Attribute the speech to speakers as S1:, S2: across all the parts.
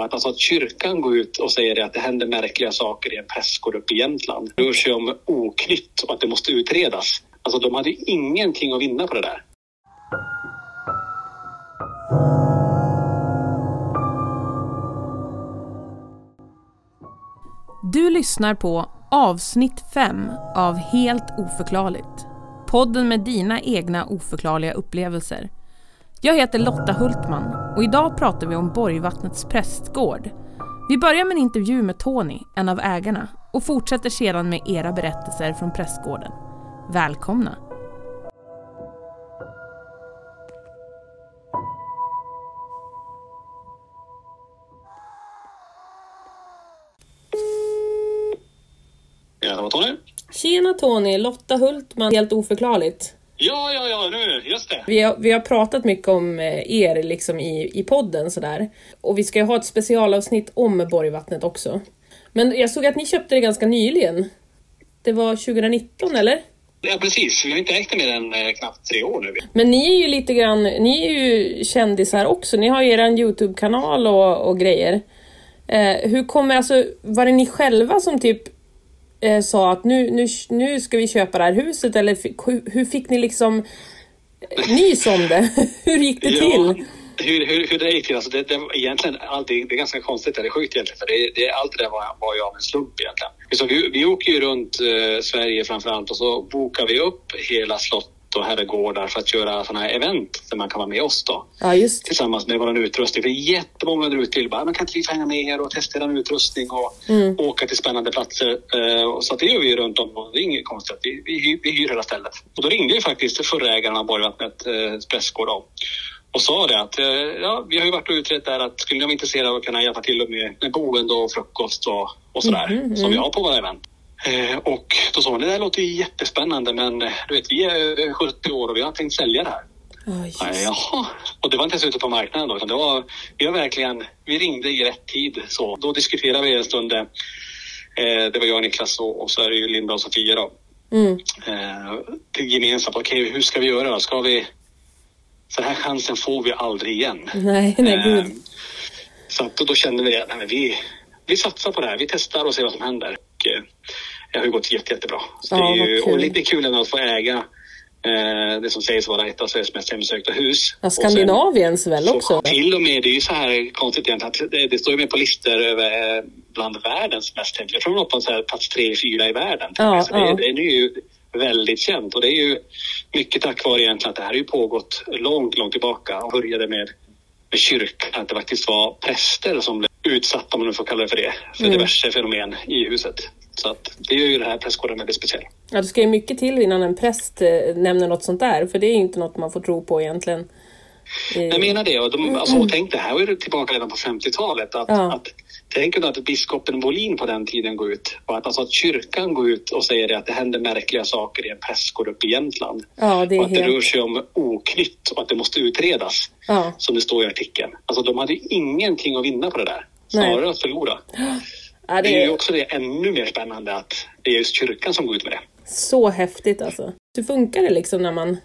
S1: Att, alltså att kyrkan går ut och säger att det händer märkliga saker i en prästgård uppe i Jämtland. Det rör sig om oknytt och att det måste utredas. Alltså de hade ingenting att vinna på det där.
S2: Du lyssnar på avsnitt 5 av Helt oförklarligt. Podden med dina egna oförklarliga upplevelser. Jag heter Lotta Hultman och idag pratar vi om Borgvattnets prästgård. Vi börjar med en intervju med Tony, en av ägarna, och fortsätter sedan med era berättelser från prästgården. Välkomna!
S1: Var Tony.
S2: Tjena Tony, Lotta Hultman, Helt oförklarligt.
S1: Ja, ja, ja, nu, just det.
S2: Vi har, vi har pratat mycket om eh, er liksom i, i podden sådär. Och vi ska ju ha ett specialavsnitt om Borgvattnet också. Men jag såg att ni köpte det ganska nyligen. Det var 2019 eller?
S1: Ja, precis. Vi har inte ägt det mer än eh, knappt tre år nu.
S2: Men ni är ju lite grann, ni är ju kändisar också. Ni har ju er Youtube-kanal och, och grejer. Eh, hur kommer, alltså, var det ni själva som typ eh, sa att nu, nu, nu ska vi köpa det här huset eller hur, hur fick ni liksom eh, nys om det? hur gick det till?
S1: Hur, hur, hur det gick till, alltså det, det, egentligen alltid, det är ganska konstigt, det är sjukt egentligen, för det, det, allt det där var, var ju av en slump egentligen. Så vi, vi åker ju runt eh, Sverige framför allt och så bokar vi upp hela slott och herrgårdar för att göra sådana här event där man kan vara med oss då.
S2: Ja, just.
S1: Tillsammans med vår utrustning. För det är jättemånga där ute bara, man kan inte vi få hänga med er och testa er utrustning och
S2: Mm.
S1: åka till spännande platser. Eh, så det gör vi runt om och det är inget konstigt. Vi, vi, hyr, vi hyr hela stället. Och då ringde ju faktiskt förra ägaren av Borgvattnet, eh, Prästgård och sa det att eh, ja, vi har ju varit och utrett där att skulle ni vara intresserade av att kunna hjälpa till med, med boende och frukost och, och sådär
S2: Mhm,
S1: som vi har på våra event. Eh, och då sa hon, det där låter ju jättespännande men eh, du vet vi är eh, 70 år och vi har tänkt sälja det här.
S2: Just.
S1: Nej, jaha. Och det var inte ens ute på marknaden då, utan det var, vi har verkligen, vi ringde i rätt tid så. Då diskuterade vi en stund, eh, det var jag, Niklas och, och så är det ju Linda och Sofia då.
S2: Mm.
S1: Eh, gemensamt, okej hur ska vi göra då? Ska vi, så här chansen får vi aldrig igen.
S2: Nej, nej
S1: Eh,
S2: gud.
S1: Så att, då kände vi att vi, vi satsar på det här. Vi testar och ser vad som händer. Och, eh, det har ju gått jätte, jättebra. Så
S2: Ja,
S1: det är ju, och lite kul att få äga eh, det som sägs vara ett av Sveriges mest hemsökta hus.
S2: Ja,
S1: sen-
S2: Skandinaviens väl också?
S1: så till och med, det är ju så här konstigt egentligen att det, det står ju med på listor över eh, bland världens mest hemsökta. Jag tror det var på så här plats tre, fyra i världen.
S2: Ja,
S1: så det,
S2: ja.
S1: det är ju väldigt känt och det är ju mycket tack vare egentligen att det här har ju pågått långt, långt tillbaka och började med, med kyrkan. Att det faktiskt var präster som blev utsatta, om man nu får kalla det för det, för
S2: Mm.
S1: diverse fenomen i huset. Så att det gör ju det här prästgården väldigt speciell.
S2: Ja, det ska ju mycket till innan en präst eh, nämner något sånt där, för det är ju inte något man får tro på egentligen. Eh,
S1: Jag menar det. Och de, alltså, och tänk det här var ju tillbaka redan på 50-talet. Att,
S2: Ja.
S1: att, tänk att biskopen Bolin på den tiden går ut och att, alltså, att kyrkan går ut och säger att det händer märkliga saker i en prästgård uppe i Jämtland.
S2: Ja, det
S1: och att det rör
S2: helt...
S1: sig om oknytt och att det måste utredas,
S2: Ja,
S1: som det står i artikeln. Alltså de hade ju ingenting att vinna på det där.
S2: Nej.
S1: Snarare att förlora.
S2: ja,
S1: Det är ju
S2: det är
S1: också det ännu mer spännande att det är just kyrkan som går ut med det.
S2: så häftigt alltså. Hur funkar det liksom när man...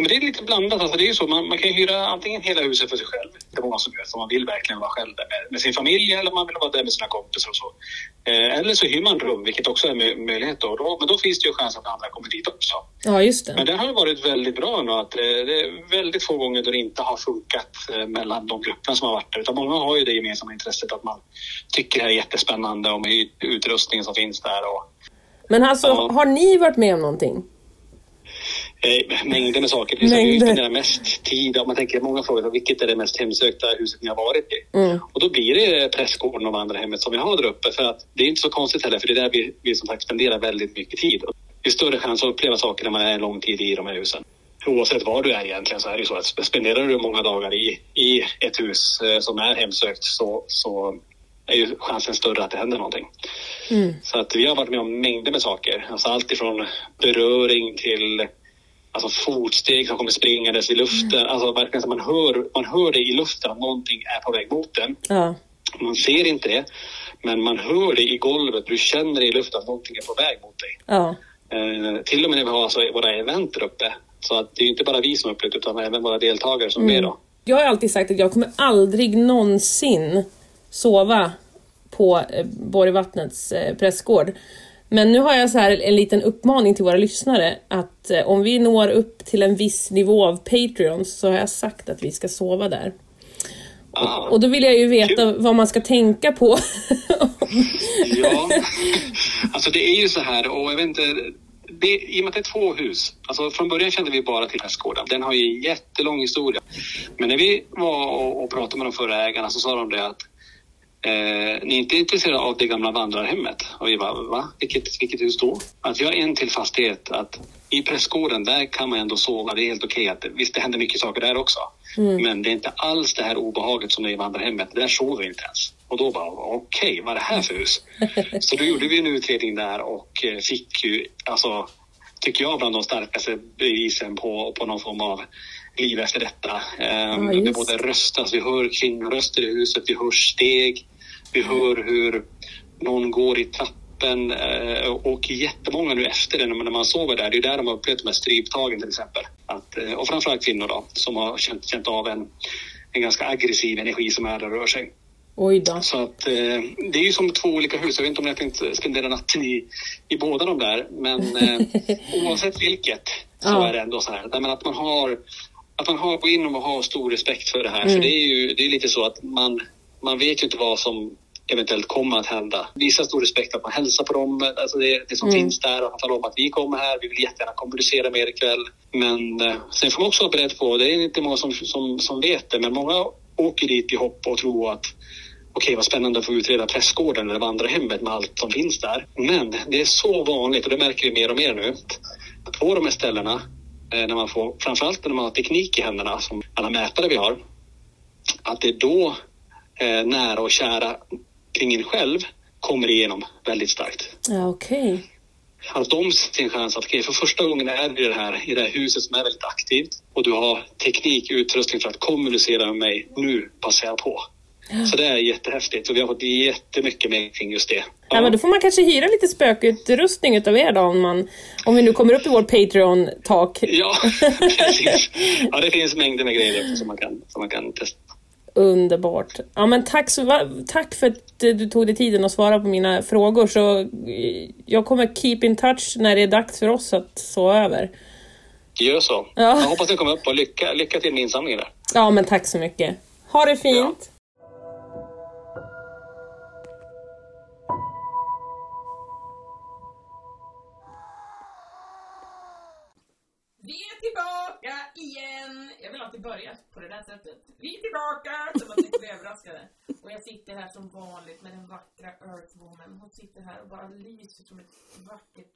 S1: Men det är lite blandat. Alltså, det är ju så, man, man kan hyra antingen hela huset för sig själv. Det är många som gör så. Man vill verkligen vara själv där med, med sin familj eller man vill vara där med sina kompisar och så. Eh, eller så hyr man rum, vilket också är en möjlighet. Då. Då, men då finns det ju chans att andra kommer dit också.
S2: Ja, just
S1: Men
S2: det.
S1: det har varit väldigt bra nu att eh, det är väldigt få gånger då det inte har funkat eh, mellan de grupperna som har varit där. Utan många har ju det gemensamma intresset att man tycker det här är jättespännande och med utrustningen som finns där. Och,
S2: Men alltså,
S1: Ja.
S2: har ni varit med om någonting?
S1: Eh, mängder med saker. Det vi spenderar mest tid. Om man tänker många frågor, vilket är det mest hemsökta huset ni har varit i?
S2: Mm.
S1: Och då blir det prästgården och vandrarhemmet som vi har där uppe. För att det är inte så konstigt heller, för det är där vi, vi som sagt spenderar väldigt mycket tid. Det är större chans att uppleva saker när man är lång tid i de här husen. Oavsett var du är egentligen så är det så att spenderar du många dagar i, i ett hus eh, som är hemsökt så, så är ju chansen större att det händer någonting.
S2: Mm.
S1: Så att vi har varit med om mängder med saker. Alltså allt ifrån beröring till alltså fotsteg som kommer springandes i luften. Alltså verkligen så man hör, man hör det i luften att någonting är på väg mot en.
S2: Ja.
S1: Man ser inte det, men man hör det i golvet. Du känner det i luften att någonting är på väg mot dig.
S2: Ja.
S1: Eh, till och med när vi har alltså våra event där uppe. Så att det är inte bara vi som upplevt utan även våra deltagare som är med då.
S3: Jag har alltid sagt att jag kommer aldrig någonsin sova på eh, Borgvattnets eh, pressgård. Men nu har jag så här en liten uppmaning till våra lyssnare att eh, om vi når upp till en viss nivå av Patreons så har jag sagt att vi ska sova där.
S1: Ah,
S3: Och då vill jag ju veta vad man ska tänka på.
S1: ja, alltså det är ju så här och jag vet inte. Det, I och med att det är två hus. Alltså från början kände vi bara till Hästgården. Den har ju jättelång historia. Men när vi var och, och pratade med de förra ägarna så sa de det att eh, ni är inte intresserade av det gamla vandrarhemmet. Och vi bara, va? Vilket, vilket hus då? Att vi har en till fastighet. Att I prästgården, där kan man ändå sova. Det är helt okej. att Visst, det händer mycket saker där också. Men det är inte alls det här obehaget som det är i vandrarhemmet. Där sover vi inte ens. Och då bara, okej, vad är det här för hus? Så då gjorde vi en utredning där och eh, fick ju, alltså, tycker jag, bland de starkaste bevisen på, på någon form av liv efter detta. Um,
S3: Ja,
S1: det både röstas, vi hör kvinnoröster i huset, vi hör steg, vi hör hur någon går i trappen eh, och jättemånga nu efter det när man, sover där, det är där de har upplevt de här stryptagen till exempel. Att, eh, och framförallt kvinnor då, som har känt, känt av en, en ganska aggressiv energi som är där och rör sig.
S3: Oj då.
S1: Så att eh, det är ju som två olika hus. Jag vet inte om jag tänkte spendera natten i, i båda de där. Men eh, oavsett vilket så
S3: Ja.
S1: är det ändå så här. Men att man har att man har gå in och ha stor respekt för det här. För det är ju det är lite så att man, man vet ju inte vad som eventuellt kommer att hända. Visa stor respekt att man hälsar på dem, alltså det, det som finns där och talar om att vi kommer här, vi vill jättegärna kommunicera med er ikväll. Men eh, sen får man också vara beredd på, det är inte många som, som, som vet det, men många åker dit i hopp och tror att okej vad spännande att få utreda prästgården eller vandrarhemmet med allt som finns där. Men det är så vanligt och det märker vi mer och mer nu. Att på de här ställena, när man får, framförallt när man har teknik i händerna som alla mätare vi har, att det är då eh, nära och kära kring en själv kommer igenom väldigt starkt.
S3: Ja, okej.
S1: Att de ser en chans att okej, för första gången är du i det här, i det här huset som är väldigt aktivt och du har teknik, utrustning för att kommunicera med mig. Nu passar jag på. Så det är jättehäftigt och vi har fått jättemycket med kring just det.
S3: Ja, men då får man kanske hyra lite spökutrustning utav er då om, man, om vi nu kommer upp i vårt Patreon-tak.
S1: Ja, precis. Ja, det finns mängder med grejer som man kan, som man kan testa.
S3: Underbart. Ja, men tack, så, tack för att eh, du tog dig tiden att svara på mina frågor. Så eh, jag kommer keep in touch när det är dags för oss att sova över.
S1: Gör så.
S3: Ja.
S1: Jag hoppas ni kommer upp och lycka, lycka till med insamlingen där.
S3: Ja, men tack så mycket. Ha det fint. Vi är tillbaka igen! Jag vill alltid börja på det där sättet. Vi är tillbaka! Som att ni blir överraskade. Och jag sitter här som vanligt med den vackra Earthwoman. Hon sitter här och bara lyser som ett vackert...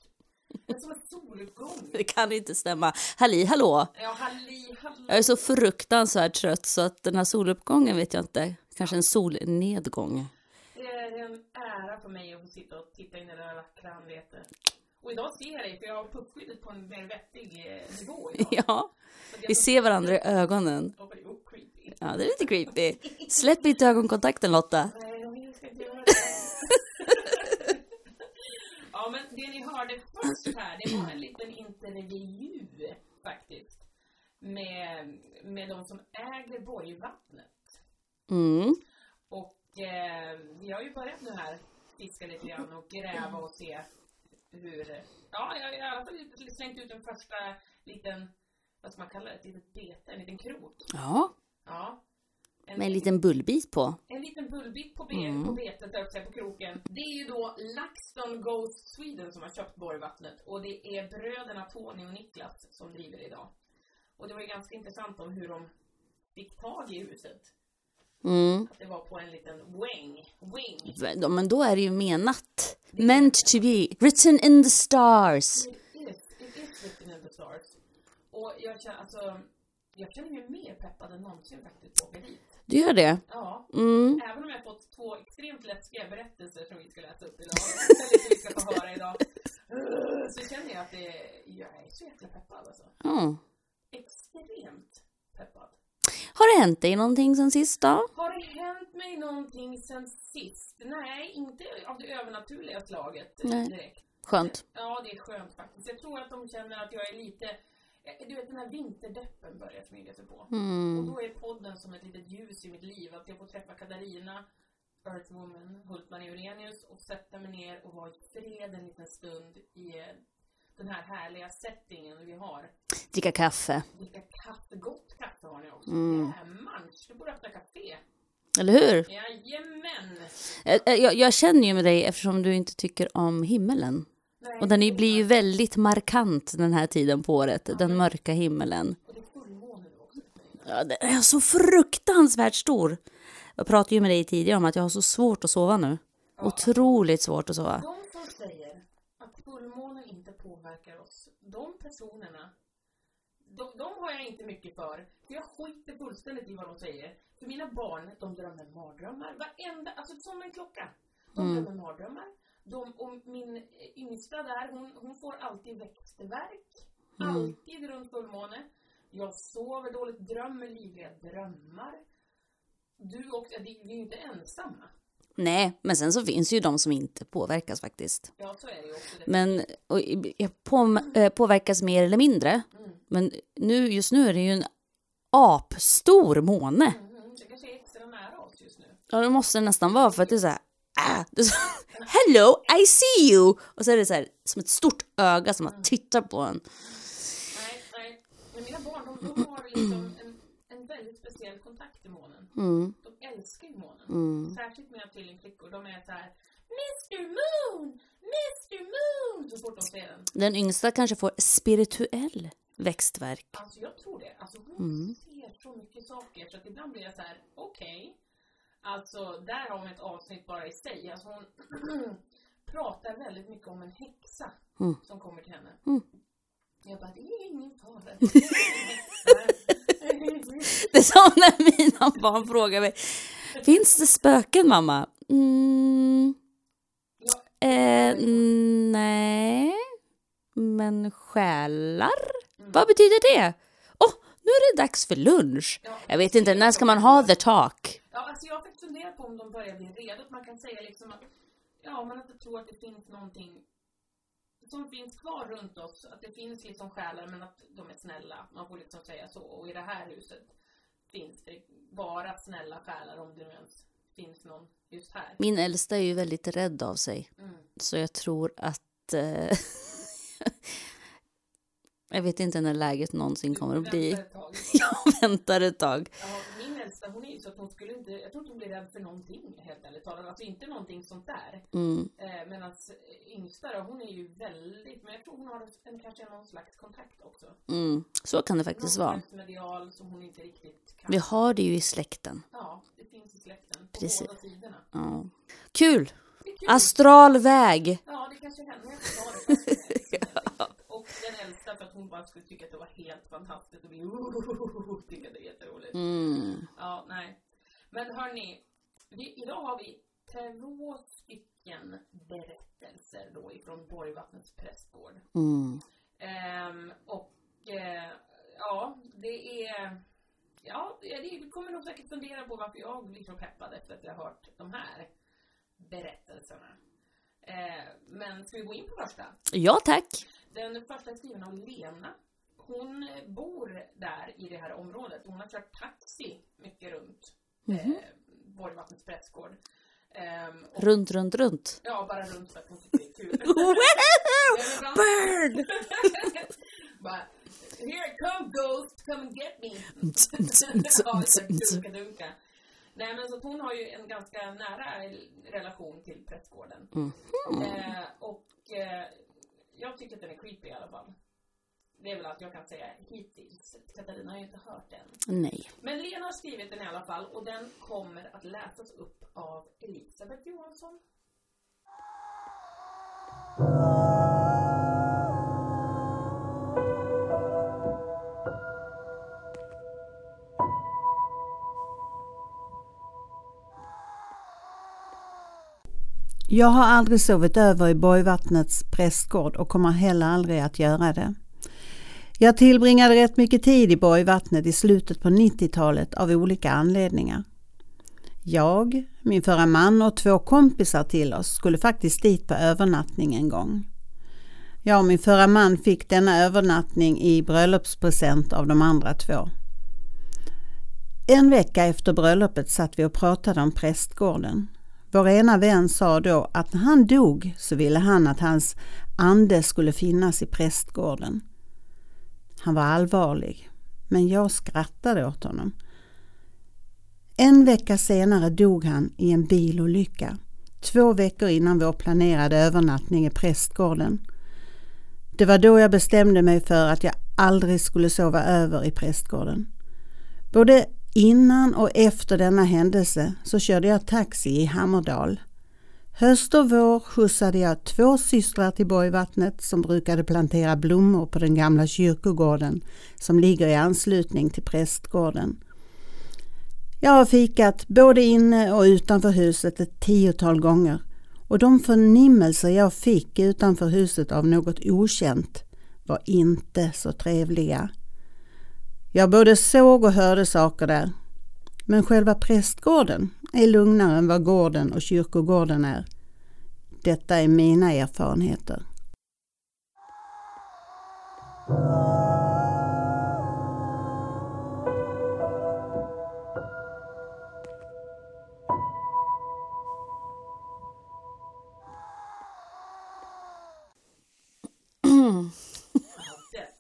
S3: Som en soluppgång.
S4: Det kan inte stämma. Halli hallå!
S3: Ja, halli, halli.
S4: Jag är så fruktansvärt trött så att den här soluppgången vet jag inte. Kanske en solnedgång.
S3: Det är en ära för mig att få sitta och titta in i det där vackra anletet. Och idag ser jag dig, för jag har puffskyddet på en mer vettig eh, nivå idag.
S4: Ja, vi ser varandra i ögonen.
S3: Creepy.
S4: Ja, det är lite creepy. Släpp inte ögonkontakten Lotta.
S3: Nej, jag ska inte göra det. ja, men det ni hörde först här, det var en liten intervju faktiskt. Med, med de som äger Borgvattnet.
S4: Mm.
S3: Och eh, vi har ju börjat nu här fiska lite grann och gräva och se hur, ja, jag har i alla fall slängt ut en första liten, vad ska man kalla det, ett litet bete, en liten krok.
S4: Ja,
S3: Ja. En,
S4: med en liten bullbit på.
S3: en liten bullbit på, be- på betet där uppe på kroken. Det är ju då LaxTon Ghost Sweden som har köpt Borgvattnet och det är bröderna Tony och Niklas som driver det idag. Och det var ju ganska intressant om hur de fick tag i huset.
S4: Mm.
S3: Att det var på en liten wing. Wing.
S4: Men då är det ju menat. Meant to be. Written in the stars.
S3: It is, it is written in the stars. Och jag känner, alltså, jag känner mig mer peppad än någonsin faktiskt på att åka dit.
S4: Du gör det?
S3: Ja,
S4: Mm.
S3: även om jag fått två extremt läskiga berättelser som vi ska läsa upp idag, eller som vi ska få höra idag, så känner jag att det, jag är så jäkla peppad alltså.
S4: Ja.
S3: Extremt peppad.
S4: Har det hänt dig någonting sen sist då?
S3: Har det hänt mig någonting sen sist? Nej, inte av det övernaturliga slaget
S4: Nej.
S3: direkt.
S4: Skönt.
S3: Ja, det är skönt faktiskt. Jag tror att de känner att jag är lite, Eh, Du vet den här vinterdeppen börjar smyga sig på. Och
S4: Mm.
S3: då är podden som ett litet ljus i mitt liv. Att jag får träffa Katarina, Earthwoman, Hultman Eurenius och sätta mig ner och vara i fred en liten stund i eh, den här härliga settingen vi har.
S4: Dricka kaffe.
S3: Vilka kaffe, gott kaffe har ni också.
S4: Mm.
S3: Jämmans, du borde öppna café.
S4: Eller hur?
S3: Jajamän!
S4: Eh, eh, Jag, jag känner ju med dig eftersom du inte tycker om himmelen.
S3: Nej,
S4: Och den blir ju väldigt markant den här tiden på året. Den mörka himmelen.
S3: Och det är fullmåne också.
S4: Ja, den är så fruktansvärt stor. Jag pratade ju med dig tidigare om att jag har så svårt att sova nu. Otroligt svårt att sova.
S3: De som säger att fullmånen inte påverkar oss, de personerna, de, de har jag inte mycket för. För jag skiter fullständigt i vad de säger. För mina barn, de drömmer mardrömmar. Varenda, alltså som en klocka. De drömmer mardrömmar. De, och min yngsta där, hon, hon får alltid växtverk. Alltid runt fullmåne. Jag sover dåligt, drömmer livliga drömmar. Du också, vi är ju inte ensamma.
S4: Nej, men sen så finns ju de som inte påverkas faktiskt.
S3: Ja, så är det ju också. Det.
S4: Men och, på, eh, påverkas mer eller mindre. Men nu, just nu är det ju en apstor måne.
S3: Mm, det kanske är extra nära oss just nu.
S4: Ja, det måste det nästan vara för att det är så här. Ah, är så, Hello, I see you! Och så är det så här som ett stort öga som man tittar på en.
S3: Nej, nej. Men mina barn, de, de har liksom en, en väldigt speciell kontakt till månen.
S4: Mm,
S3: älskar ju månen.
S4: mm.
S3: Särskilt mina tvillingflickor. De är så här Mr Moon! Mr Moon! Så fort de ser den.
S4: Den yngsta kanske får spirituell växtverk.
S3: Alltså jag tror det. Alltså hon
S4: Mm.
S3: ser så mycket saker så att ibland blir jag så här: okej. Alltså där har hon ett avsnitt bara i sig. Alltså hon pratar väldigt mycket om en häxa
S4: Mm.
S3: som kommer till henne.
S4: Mm.
S3: Jag bara, det är ingen fara. Det är ingen häxa.
S4: Det är som när mina barn frågar mig. Finns det spöken mamma? Mm, eh, nej. Men själar? Vad betyder det? Åh, nu är det dags för lunch. Jag vet inte, när ska man ha the talk?
S3: Ja, alltså jag har faktiskt funderat på om de börjar bli redo. Att man kan säga liksom att, ja, man inte tror att det finns någonting som finns kvar runt oss. Att det finns liksom själar, men att de är snälla. Man får liksom säga så. Och i det här huset finns det bara snälla själar, om det nu ens finns någon just här.
S4: Min äldsta är ju väldigt rädd av sig.
S3: Mm.
S4: Så jag tror att... Eh, jag vet inte när läget någonsin kommer att bli. Jag väntar ett tag.
S3: Ja, äldsta, hon är så att hon skulle inte, jag tror inte hon blir rädd för någonting, helt ärligt talat. Alltså inte någonting sånt där.
S4: Mm,
S3: Eh, Medan yngsta då, hon är ju väldigt, men jag tror hon har en, kanske någon slags kontakt också.
S4: mm. Så kan det faktiskt
S3: någon
S4: vara.
S3: medial som hon inte riktigt kan.
S4: Vi har det ju i släkten.
S3: Ja, det finns i släkten. På
S4: Precis.
S3: båda sidorna.
S4: Ja. Kul!
S3: Kul.
S4: Astralväg!
S3: Ja, det kanske hände. Jag den äldsta för att hon bara skulle tycka att det var helt fantastiskt och bli tycka att det är jätteroligt.
S4: Mm.
S3: Ja, nej. Men hörni, vi, idag har vi två stycken berättelser då ifrån Borgvattnets prästgård.
S4: Mm.
S3: Ehm, och eh, ja, det är... Ja, det, kommer nog säkert fundera på varför jag blir så peppad efter att jag har hört de här berättelserna. Eh, men ska vi gå in på första?
S4: Ja, tack.
S3: Den första är skriven av Lena. Hon bor där i det här området. Hon har kört taxi mycket runt eh, Borgvattnets prästgård. Ehm, och,
S4: Runt, runt, runt.
S3: ja, bara runt för att hon tycker det är kul.
S4: Bird!
S3: Bara, Here come ghost, come and get me.
S4: mm,
S3: ja, dunka, dunka. Nej men så hon har ju en ganska nära relation till prästgården. Eh, och eh, jag tycker att den är creepy i alla fall. Det är väl allt jag kan säga hittills. Katarina har ju inte hört den.
S4: Nej.
S3: Men Lena har skrivit den i alla fall och den kommer att läsas upp av Elisabeth Johansson.
S5: Jag har aldrig sovit över i Borgvattnets prästgård och kommer heller aldrig att göra det. Jag tillbringade rätt mycket tid i Borgvattnet i slutet på 90-talet av olika anledningar. Jag, min förra man och två kompisar till oss skulle faktiskt dit på övernattning en gång. Jag och min förra man fick denna övernattning i bröllopspresent av de andra två. En vecka efter bröllopet satt vi och pratade om prästgården. Vår ena vän sa då att när han dog så ville han att hans ande skulle finnas i prästgården. Han var allvarlig, men jag skrattade åt honom. En vecka senare dog han i en bilolycka, två veckor innan vår planerade övernattning i prästgården. Det var då jag bestämde mig för att jag aldrig skulle sova över i prästgården. Både innan och efter denna händelse så körde jag taxi i Hammerdal. Höst och vår skjutsade jag två systrar till Borgvattnet som brukade plantera blommor på den gamla kyrkogården som ligger i anslutning till prästgården. Jag har fikat både inne och utanför huset ett tiotal gånger och de förnimmelser jag fick utanför huset av något okänt var inte så trevliga. Jag både såg och hörde saker där. Men själva prästgården är lugnare än vad gården och kyrkogården är. Detta är mina erfarenheter.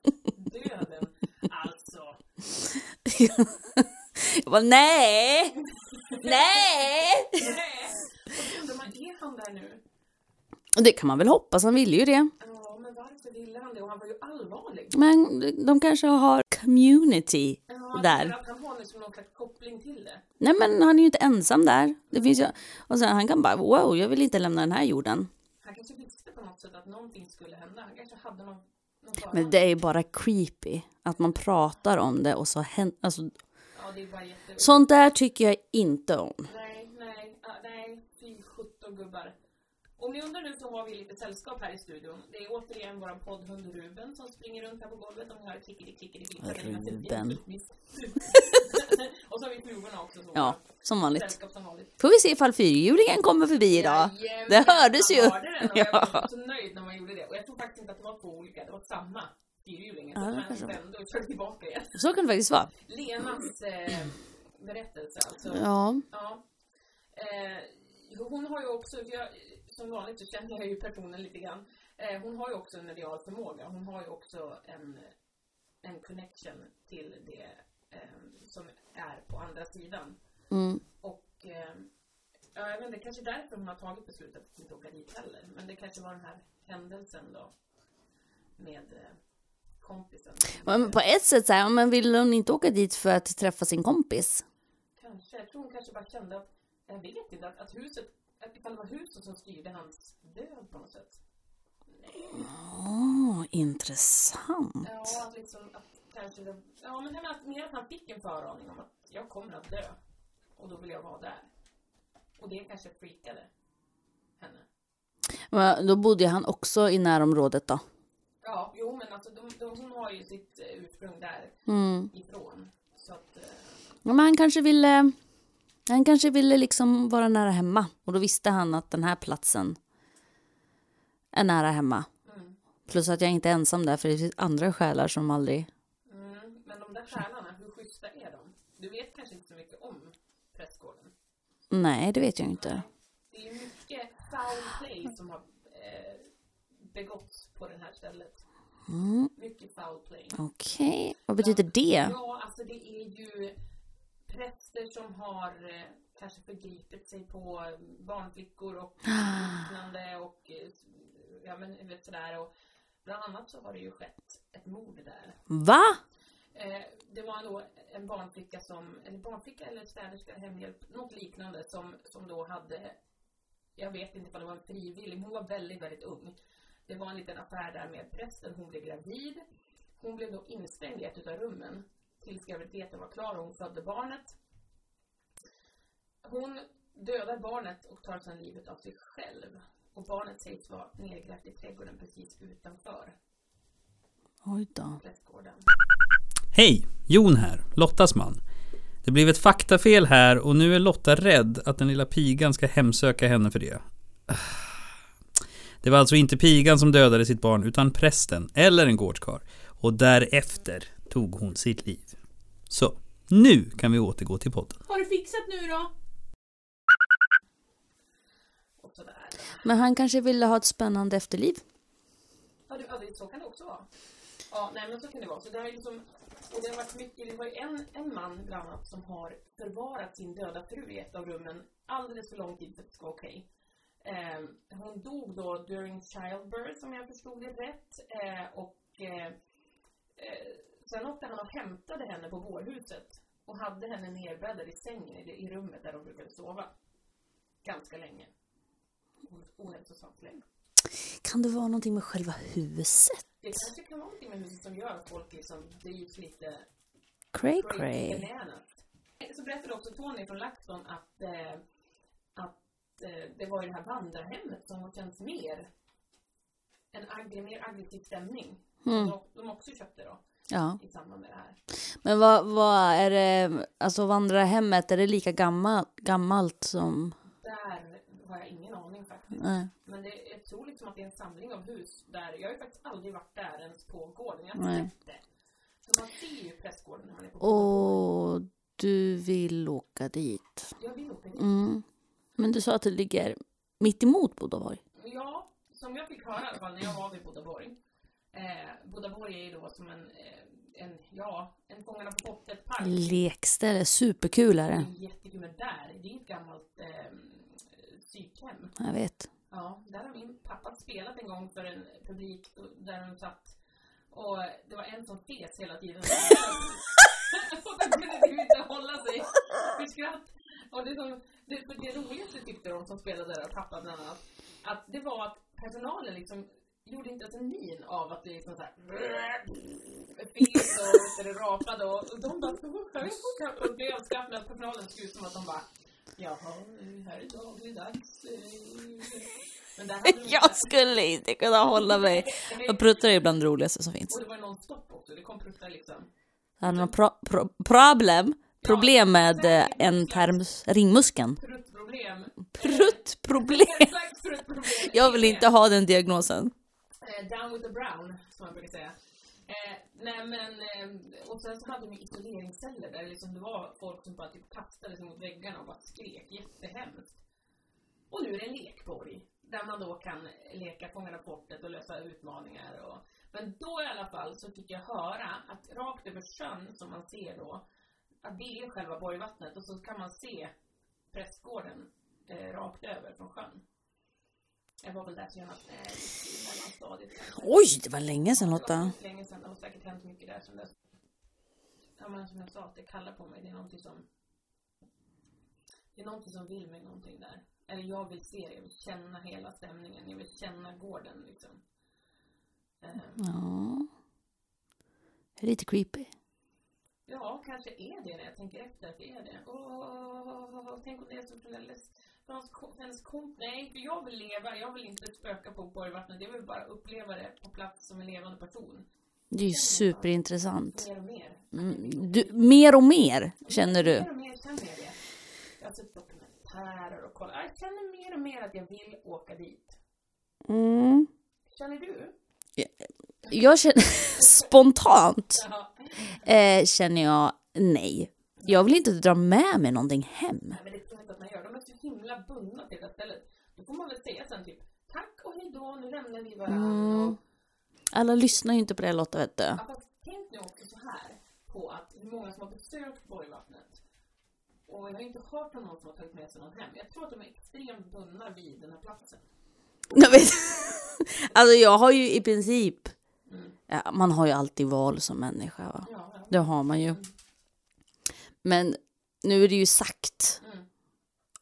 S4: Jag bara, nej! Nej!
S3: Undrar man, är han där nu?
S4: Och det kan man väl hoppas, han ville ju det.
S3: Ja, men varför ville han det? Och han var ju allvarlig.
S4: Men de kanske har community
S3: Ja,
S4: där.
S3: Att han har liksom någon slags koppling till det.
S4: Nej men han är ju inte ensam där. Det finns ju, och sen han kan bara, wow, jag vill inte lämna den här jorden.
S3: Han kanske visste på något sätt att någonting skulle hända. Han kanske hade någon...
S4: Men det är ju bara creepy att man pratar om det och så händer, alltså
S3: Ja,
S4: sånt där tycker jag inte om.
S3: Nej, nej, nej, fy sjutton gubbar. Om ni undrar nu så har vi lite sällskap här i studion. Det är återigen vår poddhund Ruben som springer runt här på golvet. Ni hör klickety klickety klickety.
S4: Ruben.
S3: Och så har vi fluvorna också. Så.
S4: Ja, som vanligt.
S3: Sällskap som vanligt.
S4: Får vi se ifall fyrhjulingen kommer förbi idag.
S3: Jajamän,
S4: Det hördes ju.
S3: hörde den och jag
S4: Ja.
S3: var så nöjd när man gjorde det. Och jag tror faktiskt inte att det var två olika, det var samma fyrhjuling.
S4: Ja, var.
S3: vände och körde tillbaka igen.
S4: Så kan det faktiskt vara.
S3: Lenas eh, berättelse alltså.
S4: Ja.
S3: Ja. Eh, hon har ju också, jag, som vanligt så känner jag ju personen lite grann. Eh, hon har ju också en medial förmåga. Hon har ju också en, en connection till det som är på andra sidan.
S4: Mm.
S3: Och eh, ja, jag vet inte, kanske därför hon har tagit beslutet att inte åka dit heller. Men det kanske var den här händelsen då med eh, kompisen.
S4: Men på ett sätt så här, men vill hon inte åka dit för att träffa sin kompis?
S3: Kanske, jag tror hon kanske bara kände att, jag vet inte, att, att huset, att ifall det var huset som styrde hans död på något sätt.
S4: Åh, intressant.
S3: Ja, liksom att kanske det, ja men det var mer att han fick en föraning om att jag kommer att dö. Och då vill jag vara där. Och det kanske freakade henne.
S4: Men då bodde han också i närområdet då?
S3: Ja, jo men alltså de, de som har ju sitt eh, ursprung där
S4: Mm.
S3: ifrån. Så att, eh,
S4: Ja, men han kanske ville, han kanske ville liksom vara nära hemma. Och då visste han att den här platsen är nära hemma.
S3: mm,
S4: Plus att jag inte är ensam där, för det finns andra själar som aldrig...
S3: där själarna, hur schyssta är de? Du vet kanske inte så mycket om prästgården.
S4: Nej, det vet jag inte.
S3: Det är mycket foul play som har eh, begåtts på det här stället.
S4: Mm.
S3: Mycket foul play.
S4: Okej, vad betyder det?
S3: Ja, alltså det är ju präster som har eh, kanske förgripit sig på barnflickor och liknande och eh, ja men vet sådär och bland annat så har det ju skett ett mord där.
S4: Va?
S3: Eh, det var då en barnflicka som, eller barnflicka eller städerska, hemhjälp, något liknande som, som då hade, jag vet inte om det var en frivillig, hon var väldigt, väldigt ung. Det var en liten affär där med prästen, hon blev gravid. Hon blev då instängd i ett av rummen tills graviditeten var klar och hon födde barnet. Hon dödar barnet och tar sedan livet av sig själv. Och barnet sägs vara nedgrävt i trädgården precis utanför
S4: Oj då.
S3: prästgården.
S6: Hej! Jon här, Lottas man. Det blev ett faktafel här och nu är Lotta rädd att den lilla pigan ska hemsöka henne för det. Det var alltså inte pigan som dödade sitt barn utan prästen eller en gårdskarl. Och därefter tog hon sitt liv. Så, nu kan vi återgå till podden.
S3: Har du fixat nu då?
S4: Men han kanske ville ha ett spännande efterliv.
S3: Ja, det, så kan det också vara. Ja, nej men så kan det vara. Så det har ju liksom, och det har varit mycket, det var en, en man bland annat som har förvarat sin döda fru i ett av rummen alldeles för lång tid för att det ska vara okej. Eh, hon dog då during childbirth om jag förstod det rätt. Eh, och eh, eh, sen åkte han och hämtade henne på vårhuset och hade henne nerbäddad i sängen i, det, i rummet där de brukade sova. Ganska länge. Ohälsosamt länge.
S4: Kan det vara någonting med själva huset?
S3: Det kanske kan vara någonting med huset som gör att folk liksom drivs lite
S4: Cray cray.
S3: Så berättade också Tony från LaxTon att, eh, att eh, det var i det här vandrarhemmet som har känts mer en agg, mer aggressiv stämning.
S4: Mm.
S3: Som de också köpte då
S4: Ja.
S3: i samband med det här.
S4: Men vad, vad är det, alltså vandrarhemmet, är det lika gammal, gammalt som...
S3: Där har jag ingen aning faktiskt.
S4: Nej.
S3: Men det är troligt som att det är en samling av hus där, jag har ju faktiskt aldrig varit där ens på gården, jag har sett det. Så man ser ju prästgården när man är på gården.
S4: Och du vill åka dit.
S3: Jag vill åka dit.
S4: Mm. Men du sa att det ligger mitt emot Bodaborg.
S3: Ja, som jag fick höra i alla fall när jag var vid Bodaborg. Eh, Bodaborg är ju då som en, eh, en ja, en Fångarna på fortet-park.
S4: Lekställe, superkul är
S3: Det
S4: det.
S3: är jättekul, men där, det är ett gammalt eh, psykhem.
S4: Jag vet.
S3: Ja, där har min pappa spelat en gång för en publik där de satt och det var en som fes hela tiden. och de kunde typ inte hålla sig för skratt. Och det, som, det, det roligaste tyckte de som spelade där, pappa bland annat, att det var att personalen liksom gjorde inte ens en min av att det liksom såhär fes och rapade och, och de bara och blev skratt med att personalen såg ut som att de bara Jaha, här är dagligdags. eh." Men där hade de inte-
S4: Jag skulle inte kunna hålla mig. Jag pruttar är ibland det roligaste som finns.
S3: Och det var non-stop också. Det kom pruttar liksom.
S4: Hade något pro pro problem, problem med eh, en terms ringmuskeln.
S3: Pruttproblem.
S4: Pruttproblem. Jag vill inte ha den diagnosen.
S3: Eh, down with the brown, som man brukar säga. Nej men, eh, och sen så hade vi isoleringsceller där liksom det var folk som bara typ kastade sig mot väggarna och bara skrek jättehemskt. Och nu är det en lekborg där man då kan leka Fångarna på fortet och lösa utmaningar och men då i alla fall så fick jag höra att rakt över sjön som man ser då att det är själva Borgvattnet och så kan man se prästgården eh, rakt över från sjön. Jag var väl där senast eh, i mellanstadiet.
S4: Oj, det var länge sedan
S3: Det var
S4: Lotta.
S3: länge sedan. Det har säkert hänt mycket där sedan dess. Ja, men som jag sa, att det kallar på mig. Det är någonting som... Det är någonting som vill mig någonting där. Eller jag vill se det. Jag vill känna hela stämningen. Jag vill känna gården liksom. Eh,
S4: Ja. Det är lite creepy.
S3: Ja, kanske är det när jag tänker efter att det är det. Åh, tänk om det är som hennes, för hans, hennes komp... Nej, för jag vill leva. Jag vill inte spöka på Borgvattnet. Jag vill bara uppleva det på plats som en levande person.
S4: Det är ju superintressant.
S3: Mer och mer.
S4: Mm, Du, mer och mer känner du.
S3: Mer och mer känner jag det. Jag har sett dokumentärer och kollat. Jag känner mer och mer att jag vill åka dit.
S4: Mm.
S3: Känner du?
S4: Jag känner spontant eh, känner jag nej. Jag vill inte dra med mig någonting hem.
S3: Nej, men det tror jag inte att man gör. De är så bundna till det stället. Då får man väl säga sen typ tack och hej då, nu lämnar vi varandra.
S4: Mm. Alla lyssnar ju inte på det Lotta vet du.
S3: ja, fast tänk nu också så här på att hur många som har besökt Borgvattnet. Och jag har inte hört om någon som har tagit med sig någon hem. Jag tror att de är extremt bundna vid den här platsen.
S4: Jag vet. Alltså jag har ju i princip,
S3: Mm.
S4: ja, man har ju alltid val som människa va.
S3: Ja, ja.
S4: Det har man ju. Men nu är det ju sagt
S3: Mm.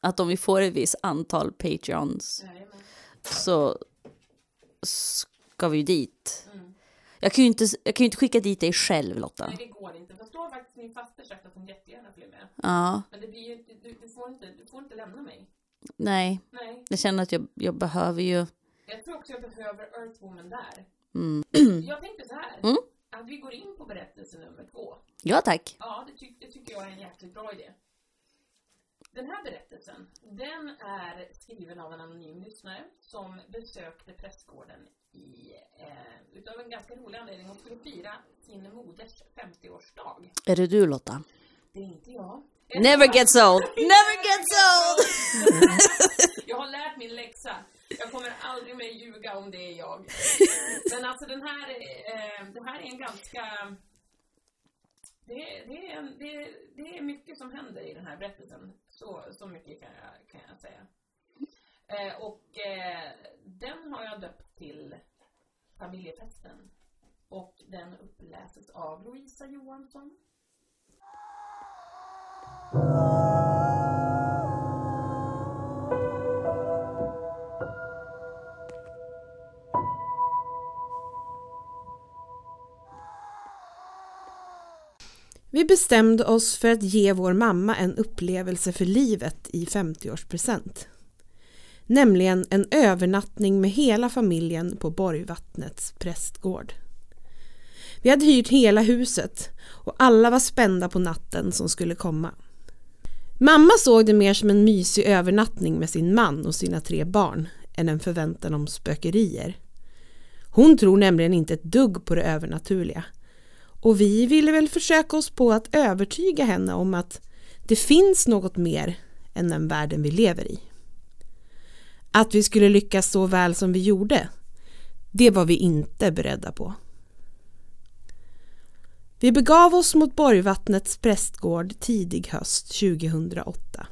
S4: Att om vi får ett visst antal Patreons så ska vi ju dit.
S3: Mm.
S4: Jag kan ju inte, jag kan inte skicka dit dig själv Lotta.
S3: Nej, det går inte. Fast då har faktiskt min faster sagt att hon jättegärna följer med.
S4: Ja,
S3: Men det blir ju, du, du, får inte, du får inte lämna mig.
S4: nej.
S3: Nej.
S4: Jag känner att jag, jag behöver ju...
S3: Jag tror också jag behöver Earthwoman där.
S4: Mm.
S3: Jag tänkte så här.
S4: Mm.
S3: Att vi går in på berättelse nummer två.
S4: Ja tack.
S3: Ja, det, tyck, det tycker jag är en jäkligt bra idé. Den här berättelsen, den är skriven av en anonym lyssnare som besökte prästgården i, eh, utav en ganska rolig anledning. Hon skulle fira sin moders 50-årsdag.
S4: Är det du Lotta?
S3: Det är inte jag.
S4: Never gets old! Never gets old!
S3: Jag har lärt min läxa. Jag kommer aldrig mer ljuga om det är jag. Men alltså den här, eh, det här är en ganska... Det, det, är en, det, det är mycket som händer i den här berättelsen. Så, så mycket kan jag, kan jag säga. Eh, och eh, den har jag döpt till Familjefesten. Och den uppläses av Louisa Johansson.
S7: Vi bestämde oss för att ge vår mamma en upplevelse för livet i 50-årspresent. Nämligen en övernattning med hela familjen på Borgvattnets prästgård. Vi hade hyrt hela huset och alla var spända på natten som skulle komma. Mamma såg det mer som en mysig övernattning med sin man och sina tre barn än en förväntan om spökerier. Hon tror nämligen inte ett dugg på det övernaturliga och vi ville väl försöka oss på att övertyga henne om att det finns något mer än den världen vi lever i. Att vi skulle lyckas så väl som vi gjorde, det var vi inte beredda på. Vi begav oss mot Borgvattnets prästgård tidig höst 2008.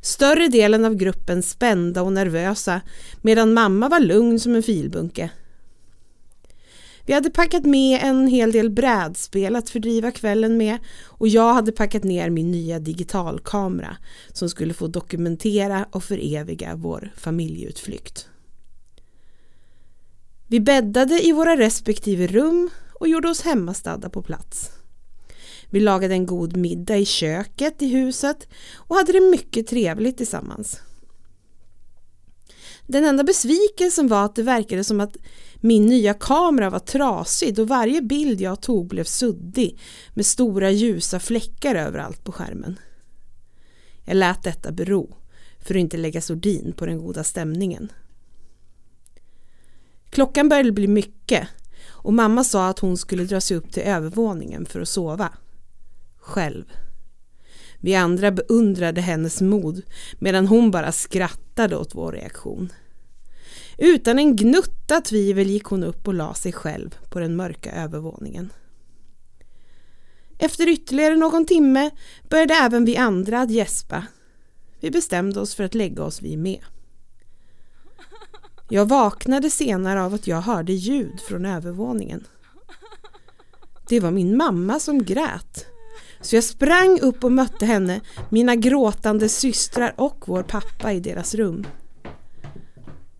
S7: Större delen av gruppen spända och nervösa medan mamma var lugn som en filbunke vi hade packat med en hel del brädspel att fördriva kvällen med och jag hade packat ner min nya digitalkamera som skulle få dokumentera och föreviga vår familjeutflykt. Vi bäddade i våra respektive rum och gjorde oss hemmastadda på plats. Vi lagade en god middag i köket i huset och hade det mycket trevligt tillsammans. Den enda besvikelsen var att det verkade som att min nya kamera var trasig och varje bild jag tog blev suddig med stora ljusa fläckar överallt på skärmen. Jag lät detta bero för att inte lägga sordin på den goda stämningen. Klockan började bli mycket och mamma sa att hon skulle dra sig upp till övervåningen för att sova. Själv. Vi andra beundrade hennes mod medan hon bara skrattade åt vår reaktion. Utan en gnutta tvivel gick hon upp och la sig själv på den mörka övervåningen. Efter ytterligare någon timme började även vi andra att gäspa. Vi bestämde oss för att lägga oss vi med. Jag vaknade senare av att jag hörde ljud från övervåningen. Det var min mamma som grät. Så jag sprang upp och mötte henne, mina gråtande systrar och vår pappa i deras rum.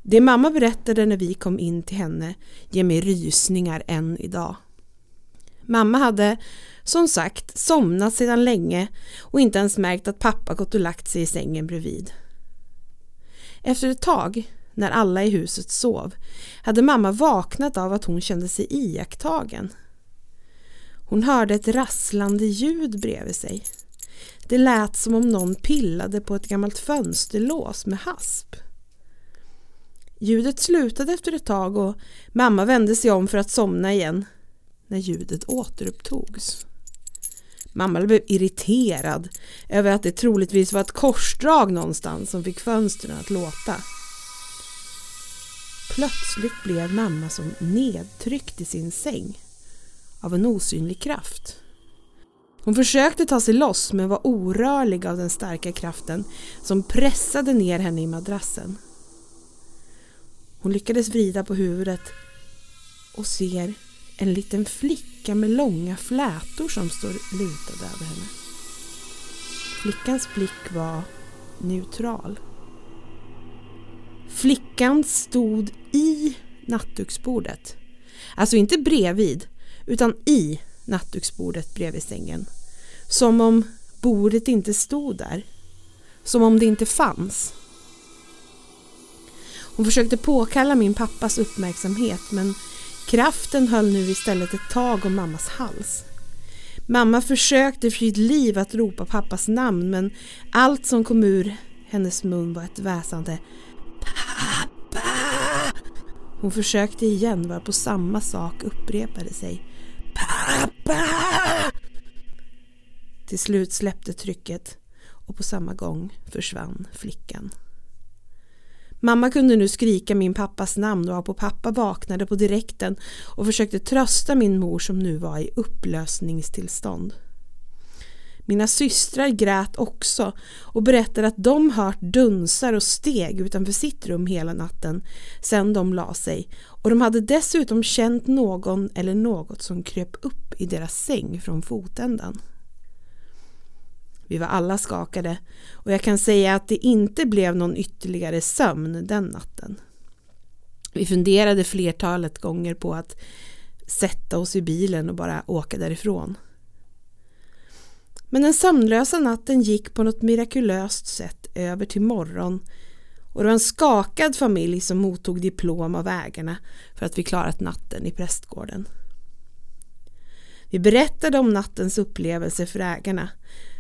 S7: Det mamma berättade när vi kom in till henne ger mig rysningar än idag. Mamma hade som sagt somnat sedan länge och inte ens märkt att pappa gått och lagt sig i sängen bredvid. Efter ett tag, när alla i huset sov, hade mamma vaknat av att hon kände sig iakttagen. Hon hörde ett rasslande ljud bredvid sig. Det lät som om någon pillade på ett gammalt fönsterlås med hasp. Ljudet slutade efter ett tag och mamma vände sig om för att somna igen när ljudet återupptogs. Mamma blev irriterad över att det troligtvis var ett korsdrag någonstans som fick fönstren att låta. Plötsligt blev mamma som nedtryckt i sin säng av en osynlig kraft. Hon försökte ta sig loss men var orörlig av den starka kraften som pressade ner henne i madrassen. Hon lyckades vrida på huvudet och ser en liten flicka med långa flätor som står lutad över henne. Flickans blick var neutral. Flickan stod i nattduksbordet. Alltså inte bredvid, utan i nattduksbordet bredvid sängen. Som om bordet inte stod där. Som om det inte fanns. Hon försökte påkalla min pappas uppmärksamhet men kraften höll nu istället ett tag om mammas hals. Mamma försökte för sitt liv att ropa pappas namn men allt som kom ur hennes mun var ett väsande Pappa! Hon försökte igen varpå samma sak upprepade sig. Pappa! Till slut släppte trycket och på samma gång försvann flickan. Mamma kunde nu skrika min pappas namn och på pappa vaknade på direkten och försökte trösta min mor som nu var i upplösningstillstånd. Mina systrar grät också och berättade att de hört dunsar och steg utanför sitt rum hela natten sedan de la sig och de hade dessutom känt någon eller något som kröp upp i deras säng från fotändan. Vi var alla skakade och jag kan säga att det inte blev någon ytterligare sömn den natten. Vi funderade flertalet gånger på att sätta oss i bilen och bara åka därifrån. Men den sömnlösa natten gick på något mirakulöst sätt över till morgon och det var en skakad familj som mottog diplom av ägarna för att vi klarat natten i prästgården. Vi berättade om nattens upplevelse för ägarna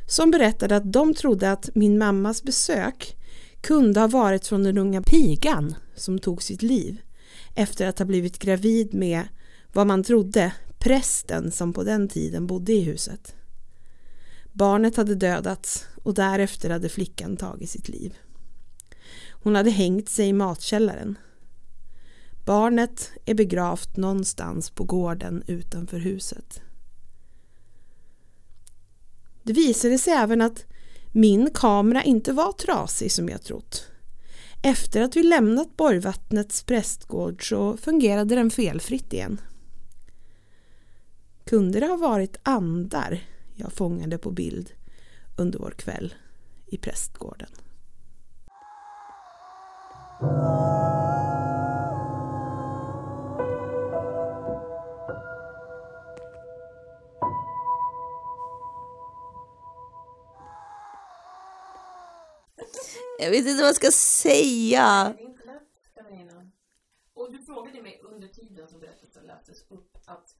S7: som berättade att de trodde att min mammas besök kunde ha varit från den unga pigan som tog sitt liv efter att ha blivit gravid med vad man trodde prästen som på den tiden bodde i huset. Barnet hade dödats och därefter hade flickan tagit sitt liv. Hon hade hängt sig i matkällaren. Barnet är begravt någonstans på gården utanför huset. Det visade sig även att min kamera inte var trasig som jag trott. Efter att vi lämnat Borgvattnets prästgård så fungerade den felfritt igen. Kunde det ha varit andar jag fångade på bild under vår kväll i prästgården?
S4: Jag vet inte vad jag ska säga.
S3: Det är inte lätt, Katarina. Och du frågade mig under tiden som berättelsen lästes upp att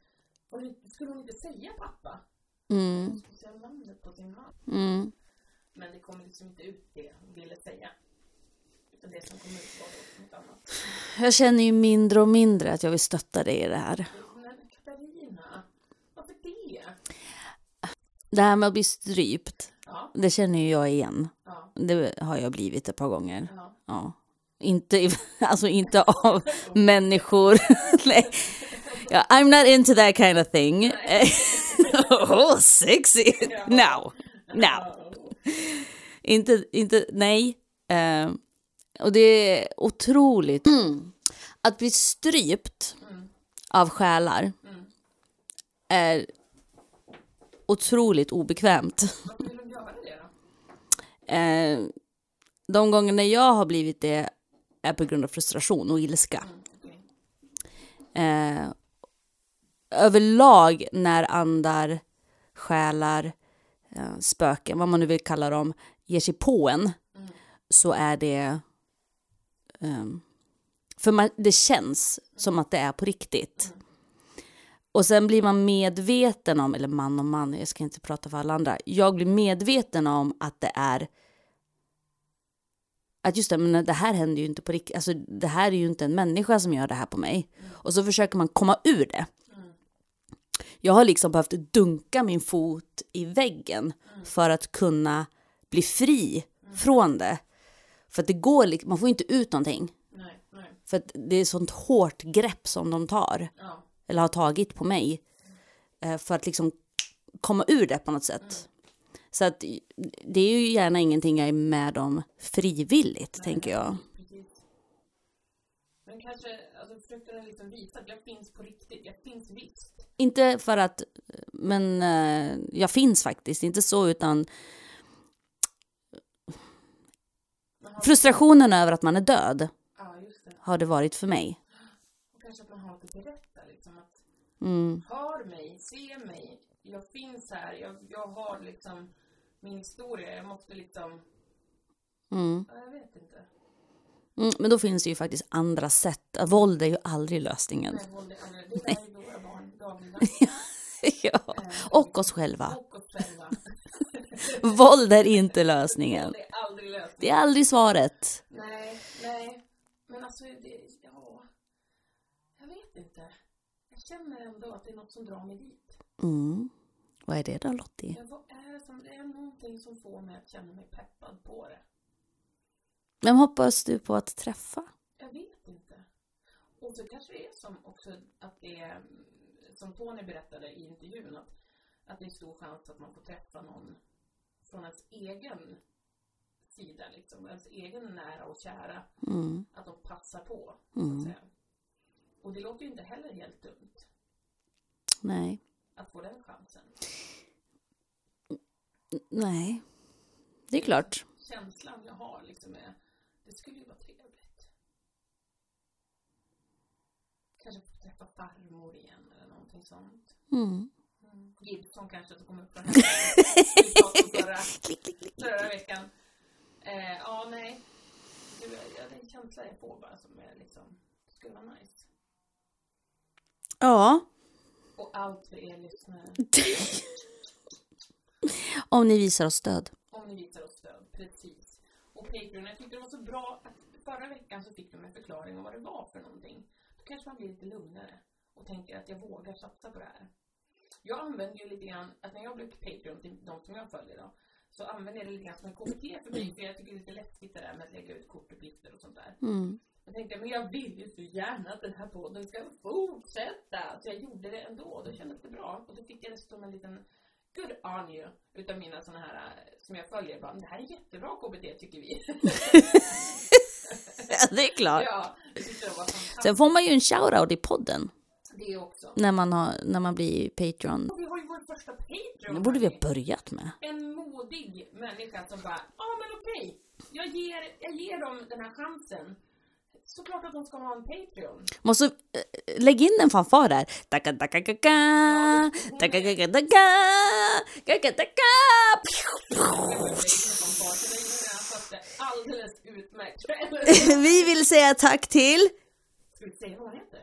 S3: skulle hon inte säga pappa?
S4: Mm,
S3: Hon skulle säga namnet på sin man.
S4: mm.
S3: Men det kom liksom inte ut det hon ville säga. Utan det som kom ut var något annat.
S4: Jag känner ju mindre och mindre att jag vill stötta dig i det här.
S3: Men Katarina, varför det?
S4: Det här med att bli strypt,
S3: Ja,
S4: det känner ju jag igen.
S3: ja,
S4: Det har jag blivit ett par gånger.
S3: ja.
S4: Ja. Inte, alltså inte av människor. Nej. Ja, I'm not into that kind of thing. oh, sexy! No, no. Inte, inte, nej. Eh, och det är otroligt. Att bli strypt av själar är otroligt obekvämt.
S3: Varför vill de göra det då?
S4: Eh, de gånger jag har blivit det är på grund av frustration och ilska. Eh, överlag när andar, själar, eh, spöken, vad man nu vill kalla dem, ger sig på en så är det... Eh, för man, det känns som att det är på riktigt. Och sen blir man medveten om, eller man och man, jag ska inte prata för alla andra. Jag blir medveten om att det är att just det, men det här händer ju inte på riktigt. Alltså, det här är ju inte en människa som gör det här på mig. Och så försöker man komma ur det. Jag har liksom behövt dunka min fot i väggen för att kunna bli fri från det. För att det går man får inte ut någonting.
S3: Nej, nej.
S4: För att det är sånt hårt grepp som de tar.
S3: Ja.
S4: Eller har tagit på mig. eh, För att liksom komma ur det på något sätt. Så att det är ju gärna ingenting jag är med om frivilligt, tänker jag.
S3: Precis. Men kanske, alltså försökte den liksom visa att jag finns på riktigt, jag finns visst.
S4: Inte för att, men eh, jag finns faktiskt, inte så utan frustrationen över att man är död
S3: Ja, det.
S4: har det varit för mig.
S3: Och kanske att man har att berätta liksom att
S4: Mm.
S3: hör mig, se mig, jag finns här, jag, jag har liksom min historia, jag måste liksom,
S4: Mm.
S3: ja, jag vet inte.
S4: Mm, men då finns det ju faktiskt andra sätt. Våld är ju aldrig lösningen.
S3: Nej, våld är aldrig, det lär ju våra barn dagligdags.
S4: ja. Och oss själva.
S3: och oss själva.
S4: Våld är inte lösningen.
S3: Det är aldrig löst.
S4: Det är aldrig svaret.
S3: Nej, nej. Men alltså, det, ja. Jag vet inte. Känner ändå att det är något som drar mig dit.
S4: Mm. Vad är det då Lottie?
S3: Men vad är som, det är någonting som får mig att känna mig peppad på det.
S4: Vem hoppas du på att träffa?
S3: Jag vet inte. Och så kanske det är som också att det är, mm, som Tony berättade i intervjun, att, att det är stor chans att man får träffa någon från ens egen sida, liksom, ens egen nära och kära,
S4: Mm.
S3: att de passar på, så
S4: Mm.
S3: att säga. Och det låter ju inte heller helt dumt
S4: Nej.
S3: att få den chansen.
S4: Nej. Det är klart.
S3: Känslan jag har liksom är, det skulle ju vara trevligt. Kanske få träffa farmor igen eller någonting sånt.
S4: Mm.
S3: Gibson kanske som kom upp den här förra, förra veckan. Eh, ja, nej. Det är en känsla jag får bara som är liksom, skulle vara nice.
S4: Ja.
S3: Och allt för er lyssnare,
S4: Om ni visar oss stöd.
S3: om ni visar oss stöd, precis. Och Patreon, jag tyckte det var så bra att förra veckan så fick de en förklaring om vad det var för någonting. Då kanske man blir lite lugnare och tänker att jag vågar satsa på det här. Jag använder ju lite grann, att när jag blev Patreon till de som jag följer då, så använder jag det lite grann som en KBT för mig, för jag tycker det är lite läskigt det där med att lägga ut kortuppgifter och sånt där.
S4: Mm.
S3: Jag tänkte, men jag vill ju så gärna att den här podden ska fortsätta. Så jag gjorde det ändå. Då kändes det bra. Och då fick jag dessutom en liten good on you utav mina såna här eh, som jag följer. Bara, det här är jättebra KBT tycker vi.
S4: Ja, det är klart.
S3: ja, det.
S4: Sen får man ju en shoutout i podden
S3: Det också.
S4: när man, har, när man blir Patreon.
S3: Och vi har ju vår första Patreon.
S4: Det borde vi ha börjat med.
S3: En modig människa som bara, ja ah, men okej. Jag, ger, jag ger dem den här chansen. Såklart att de ska ha en Patreon.
S4: Måste äh, lägg in en fanfar där. Taka taka kaka. Taka kaka taka. Kaka taka.
S3: Alldeles utmärkt.
S4: Vi vill säga tack till.
S3: Ska vi säga vad hon heter?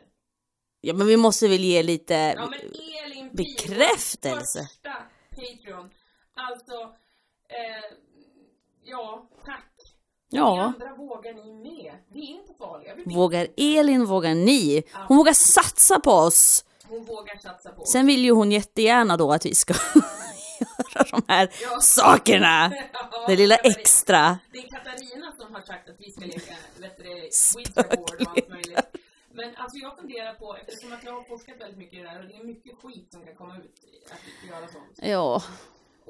S4: Ja, men vi måste väl ge lite.
S3: Ja men Elin
S4: Bekräftelse.
S3: första Patreon. Alltså, eh, ja, tack. Ni
S4: Ja.
S3: andra vågar ni med. Vi är inte farliga. Vi vet.
S4: Vågar Elin, vågar ni? Hon vågar satsa på oss.
S3: Hon vågar satsa på oss.
S4: Sen vill ju hon jättegärna då att vi ska göra de här
S3: Ja.
S4: sakerna.
S3: Ja,
S4: Det lilla extra.
S3: Det är Katarina som har sagt att vi ska leka Ouija-board och allt möjligt. Men alltså jag funderar på, eftersom att jag har forskat väldigt mycket i det här och det är mycket skit som kan komma ut att göra sånt.
S4: Ja,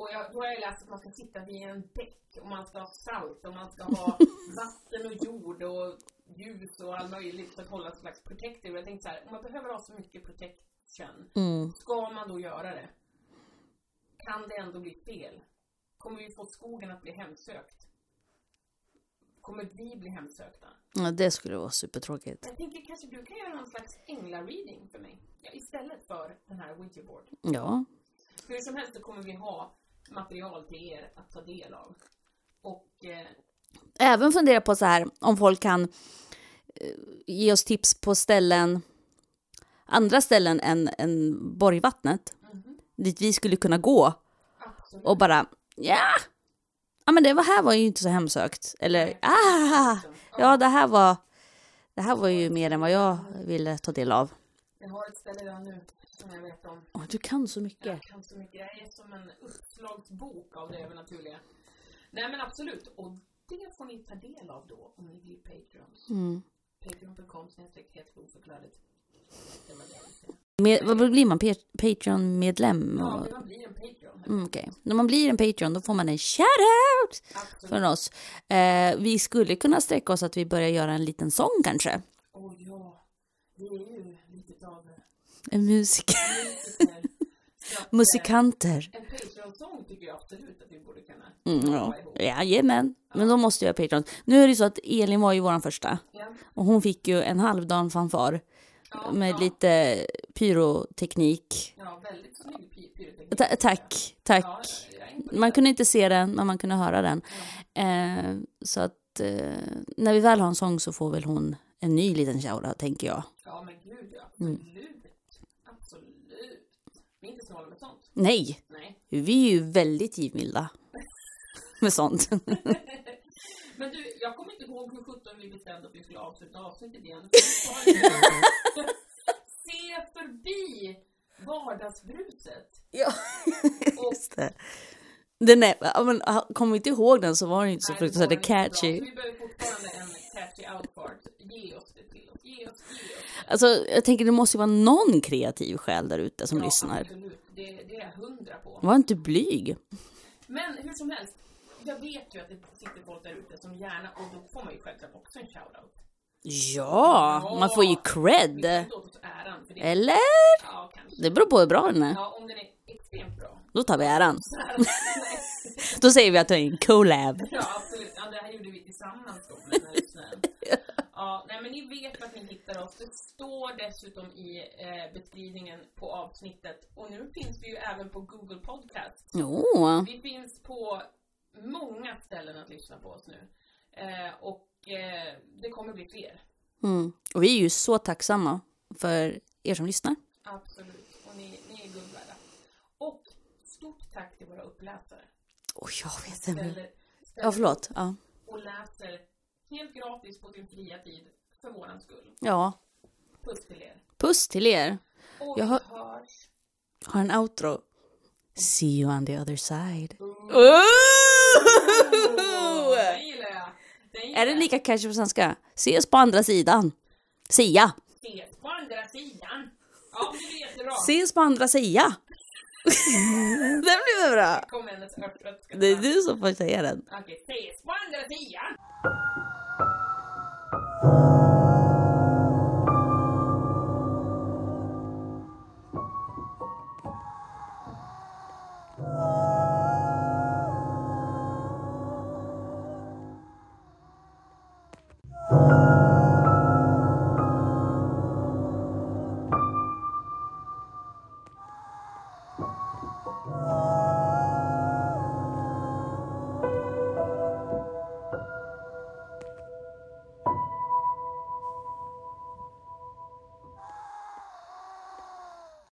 S3: Och jag, då har jag läst att man ska sitta vid en däck och man ska ha salt och man ska ha vatten och jord och ljus och allt möjligt för att hålla ett slags protective. Jag tänkte så här, om man behöver ha så mycket protection,
S4: mm.
S3: ska man då göra det? Kan det ändå bli fel? Kommer vi få skogen att bli hemsökt? Kommer vi bli hemsökta?
S4: ja det skulle vara supertråkigt.
S3: Jag tänker kanske du kan göra någon slags änglareading för mig? Ja, istället för den här Ouija board.
S4: Ja,
S3: Hur som helst så kommer vi ha material till er att ta del av. Och eh,
S4: även fundera på så här om folk kan eh, ge oss tips på ställen, andra ställen än, än Borgvattnet, dit vi skulle kunna gå
S3: absolut.
S4: och bara ja, ja men det var här var ju inte så hemsökt. Eller ah, ja det här var, det här var ju mer än vad jag ville ta del av.
S3: Jag har ett ställe redan nu som jag vet om.
S4: Åh, du kan så mycket.
S3: Jag kan så mycket. Jag är som en uppslagsbok av det övernaturliga. Nej men absolut. Och det får ni ta del av då om ni blir Patreons.
S4: Mm.
S3: Patreon.com snedstreck helt oförklarligt. Det var det jag ville säga.
S4: Med, vad blir man? Pa- Patreon-medlem?
S3: Ja,
S4: Och,
S3: man blir en Patreon.
S4: mm, okej. När man blir en Patreon då får man en shout-out från oss. Eh, vi skulle kunna sträcka oss att vi börjar göra en liten sång kanske.
S3: Och ja, vi är ju
S4: En musik.
S3: musiker.
S4: Musikanter.
S3: En Patreon-sång tycker jag absolut att vi borde kunna
S4: Mm, ja. Jajamän. Men då måste jag Patreon. Nu är det så att Elin var ju våran första.
S3: Ja.
S4: Och hon fick ju en halvdan fanfar.
S3: Ja,
S4: Med
S3: ja,
S4: lite pyroteknik.
S3: Ja, väldigt snygg py- pyroteknik.
S4: Ta- tack, tack. Man kunde inte se den, men man kunde höra den. Eh, så att eh, när vi väl har en sång så får väl hon en ny liten shoutout, tänker jag.
S3: Ja, men gud ja.
S4: Mm.
S3: Vi är inte snåla
S4: Nej,
S3: Nej.
S4: vi är ju väldigt givmilda med sånt.
S3: Men du, jag kommer inte ihåg hur sjutton vi bestämde att vi skulle avsluta avsnittet igen. Se förbi vardagsbruset.
S4: ja, just det. Den är, men, kommer inte ihåg den så var den inte så fruktansvärt catchy.
S3: Vi behöver fortfarande en catchy outfart. Ge oss det till oss. Ge oss, ge oss.
S4: Alltså, jag tänker det måste ju vara någon kreativ själ där ute som
S3: Ja,
S4: lyssnar.
S3: Absolut. Det, det är jag hundra på.
S4: Var inte blyg.
S3: Men hur som helst. Jag vet ju att det sitter folk där ute som gärna, och då får man ju självklart också en shoutout.
S4: Ja, man får ju cred.
S3: äran det.
S4: Eller?
S3: Ja.
S4: Det beror på hur bra den är.
S3: Ja, om den är extremt bra.
S4: Då tar vi äran. Då säger vi att det är en collab.
S3: Ja, absolut. Ja, det här gjorde vi tillsammans då med den. Ja, nej men ni vet att ni hittar oss. Det står dessutom i eh, beskrivningen på avsnittet. Och nu finns vi ju även på Google Podcast.
S4: Jo,
S3: Vi finns på många ställen att lyssna på oss nu. Eh, och eh, det kommer bli fler.
S4: mm. och vi är ju så tacksamma för er som lyssnar.
S3: Absolut. Och ni, ni är guld värda. Och stort tack till våra uppläsare.
S4: Oj, jag vet inte.
S3: Ställer, ställer
S4: Ja, förlåt. Ja.
S3: och läser helt gratis på sin fria tid för våran skull.
S4: ja,
S3: Puss till er.
S4: puss till er.
S3: Och
S4: Jag har-
S3: hörs.
S4: Har en outro. See you on the other side.
S3: Den gillar jag. Den gillar
S4: Är det lika catchy på svenska? Ses på andra sidan. Sia.
S3: Ses på andra sidan. Ja, det är jättebra.
S4: Ses på andra sidan. Den blir bra.
S3: Kom hennes östgötska.
S4: Det är du som får säga den.
S3: Okej, ses på andra sidan.